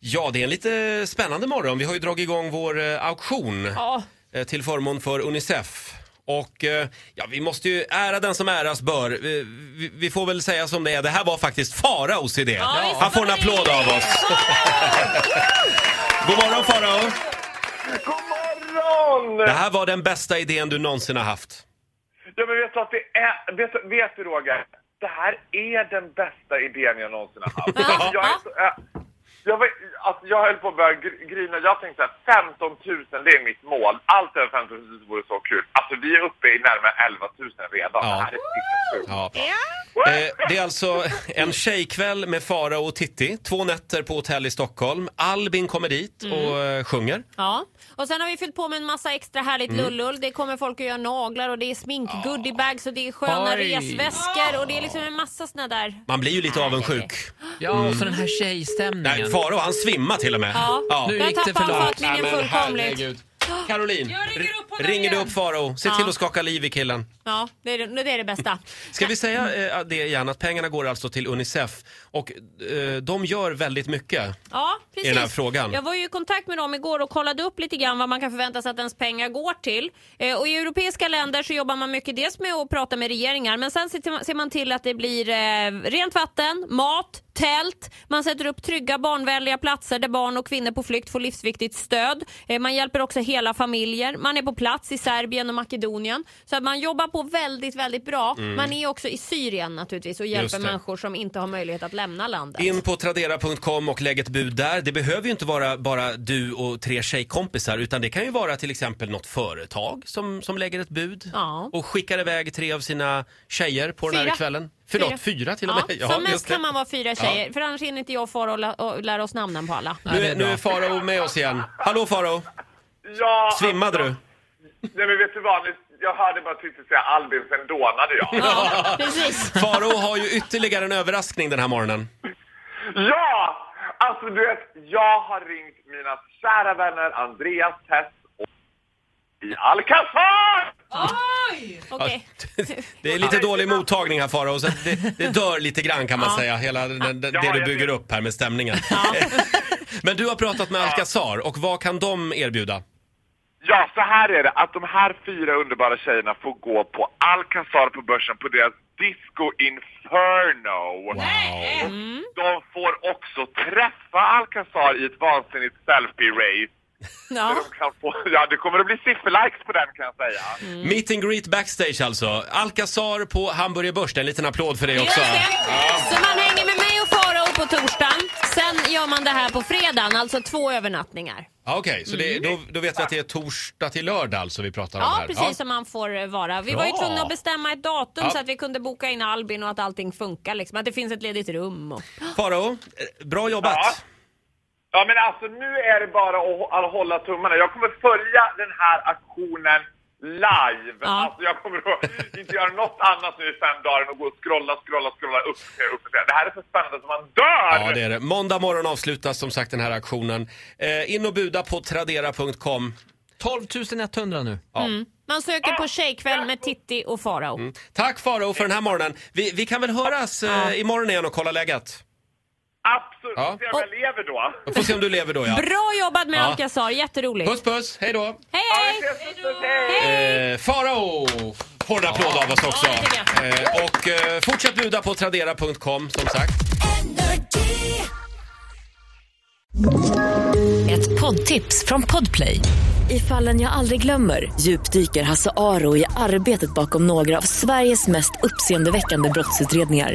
Ja, det är en lite spännande morgon. Vi har ju dragit igång vår eh, auktion Ja. eh, till förmån för Unicef. Och eh, ja, vi måste ju ära den som äras bör. Vi, vi, vi får väl säga som det är. Det här var faktiskt Faraos idé. visst Han får en var det applåd av oss. God morgon Farao! God morgon! Det här var den bästa idén du någonsin har haft. Ja, men vet du att det är... Vet, du- vet du Roger? Det här är den bästa idén jag någonsin har haft. Ja. jag, är så, äh, jag, var, alltså, jag höll på att börja gr- grina. Jag tänkte att 15 000 det är mitt mål. Allt över 15 000 vore så kul. Alltså vi är uppe i närmare 11 000 redan. Ja. Det här är riktigt kul. Ja. Eh, det är alltså en tjejkväll med Farao och Titti. Två nätter på hotell i Stockholm. Albin kommer dit och eh, sjunger. Ja, och sen har vi fyllt på med en massa extra härligt Mm. lullull. Det kommer folk att göra naglar och det är smink, goodiebags och det är sköna Oj. resväskor och det är liksom en massa såna där... Man blir ju lite avundsjuk. Ja, och så den här tjejstämningen. Nej, Farao han svimmar till och med. Ja. Nu gick det för han långt. fattningen Nej, men fullkomligt. Caroline, Jag ringer du upp Farao? Se till att skaka liv i killen. Ja, det är det, det är det bästa. Ska vi säga eh, det igen, att pengarna går alltså till Unicef och eh, de gör väldigt mycket. Ja, precis. den här frågan. Jag var ju i kontakt med dem igår och kollade upp lite grann vad man kan förvänta sig att ens pengar går till. Eh, och i europeiska länder så jobbar man mycket dels med att prata med regeringar men sen ser man- ser man till att det blir eh, rent vatten, mat, tält, man sätter upp trygga barnvänliga platser där barn och kvinnor på flykt får livsviktigt stöd. Eh, man hjälper också hela familjer. Man är på plats i Serbien och Makedonien. Så att man jobbar på väldigt, väldigt bra. Man är också i Syrien naturligtvis och hjälper Mm. Människor som inte har möjlighet att lämna landet. In på tradera.com och lägg ett bud där. Det behöver ju inte vara bara du och tre tjejkompisar utan det kan ju vara till exempel något företag som, som lägger ett bud Ja. och skickar iväg tre av sina tjejer på den här Fyra. kvällen. Förlåt, fyra, till och med. Ja, som mest kan man vara fyra tjejer, för annars hinner inte jag och, lä- och lära oss namnen på alla. Nu, är- nu är Farao med oss igen. Hallå Farao! Ja, Svimmade du? alltså, Nej men vet du vad? Jag hörde bara tyckte säga Albin, sen dånade jag. Ja, precis. Farao har ju ytterligare en överraskning den här morgonen. Ja! Alltså du vet, jag har ringt mina kära vänner Andreas Tess och i Alcazar! Oj! Okej. Det är lite dålig mottagning här Farao, så det, det dör lite grann kan man Ja. säga, hela den, det Ja, du jag bygger vet. upp här med stämningen. Men du har pratat med Alcazar och vad kan de erbjuda? Ja, så här är det. Att de här fyra underbara tjejerna får gå på Alcazar på börsen på deras Disco Inferno. Wow. De får också träffa Alcazar i ett vansinnigt selfie-race. Ja. De kan få, ja, det kommer att bli sifferlikes på den kan jag säga. Meet and greet backstage alltså. Alcazar på Hamburger Börs, en liten applåd för det också. det. Så man hänger med mig och Farao på torsdagen. Sen gör man det här på fredagen, alltså två övernattningar. Ja, Okej, så det, då, då vet vi att det är torsdag till lördag alltså vi pratar om Ja, här. precis som man får eh, vara. Vi var ju Bra. tvungna att bestämma ett datum Ja. så att vi kunde boka in Albin och att allting funkar. Liksom. Att det finns ett ledigt rum. Och... Farao, eh, bra jobbat. Ja. Ja men alltså nu är det bara att hå- att hålla tummarna. Jag kommer följa den här aktionen live. Ja. Alltså jag kommer att inte göra något annat nu i fem dagar än att gå och scrolla, scrolla, scrolla upp, upp, upp. Det här är så spännande som man dör! Ja, det är det. Måndag morgon avslutas som sagt den här aktionen. Eh, in och buda på tradera.com. 12 100 nu. Ja. Man söker på tjejkväll med Titti och Farao. Tack Farao för den här morgonen. Vi, vi kan väl höras eh, imorgon igen och kolla läget? Absolut. Ja. Se om jag lever då. Vi får se om du lever då ja. Bra jobbat med Ja. Alcazar, jätteroligt. Puss puss, hej då. Hej, Ja, hej! Eh, Farao en applåd av oss också. Ja, Eh, och eh, fortsätt buda på tradera.com som sagt. Ett poddtips från Podplay. I fallen jag aldrig glömmer djupdyker Hasse Aro i arbetet bakom några av Sveriges mest uppseendeväckande brottsutredningar.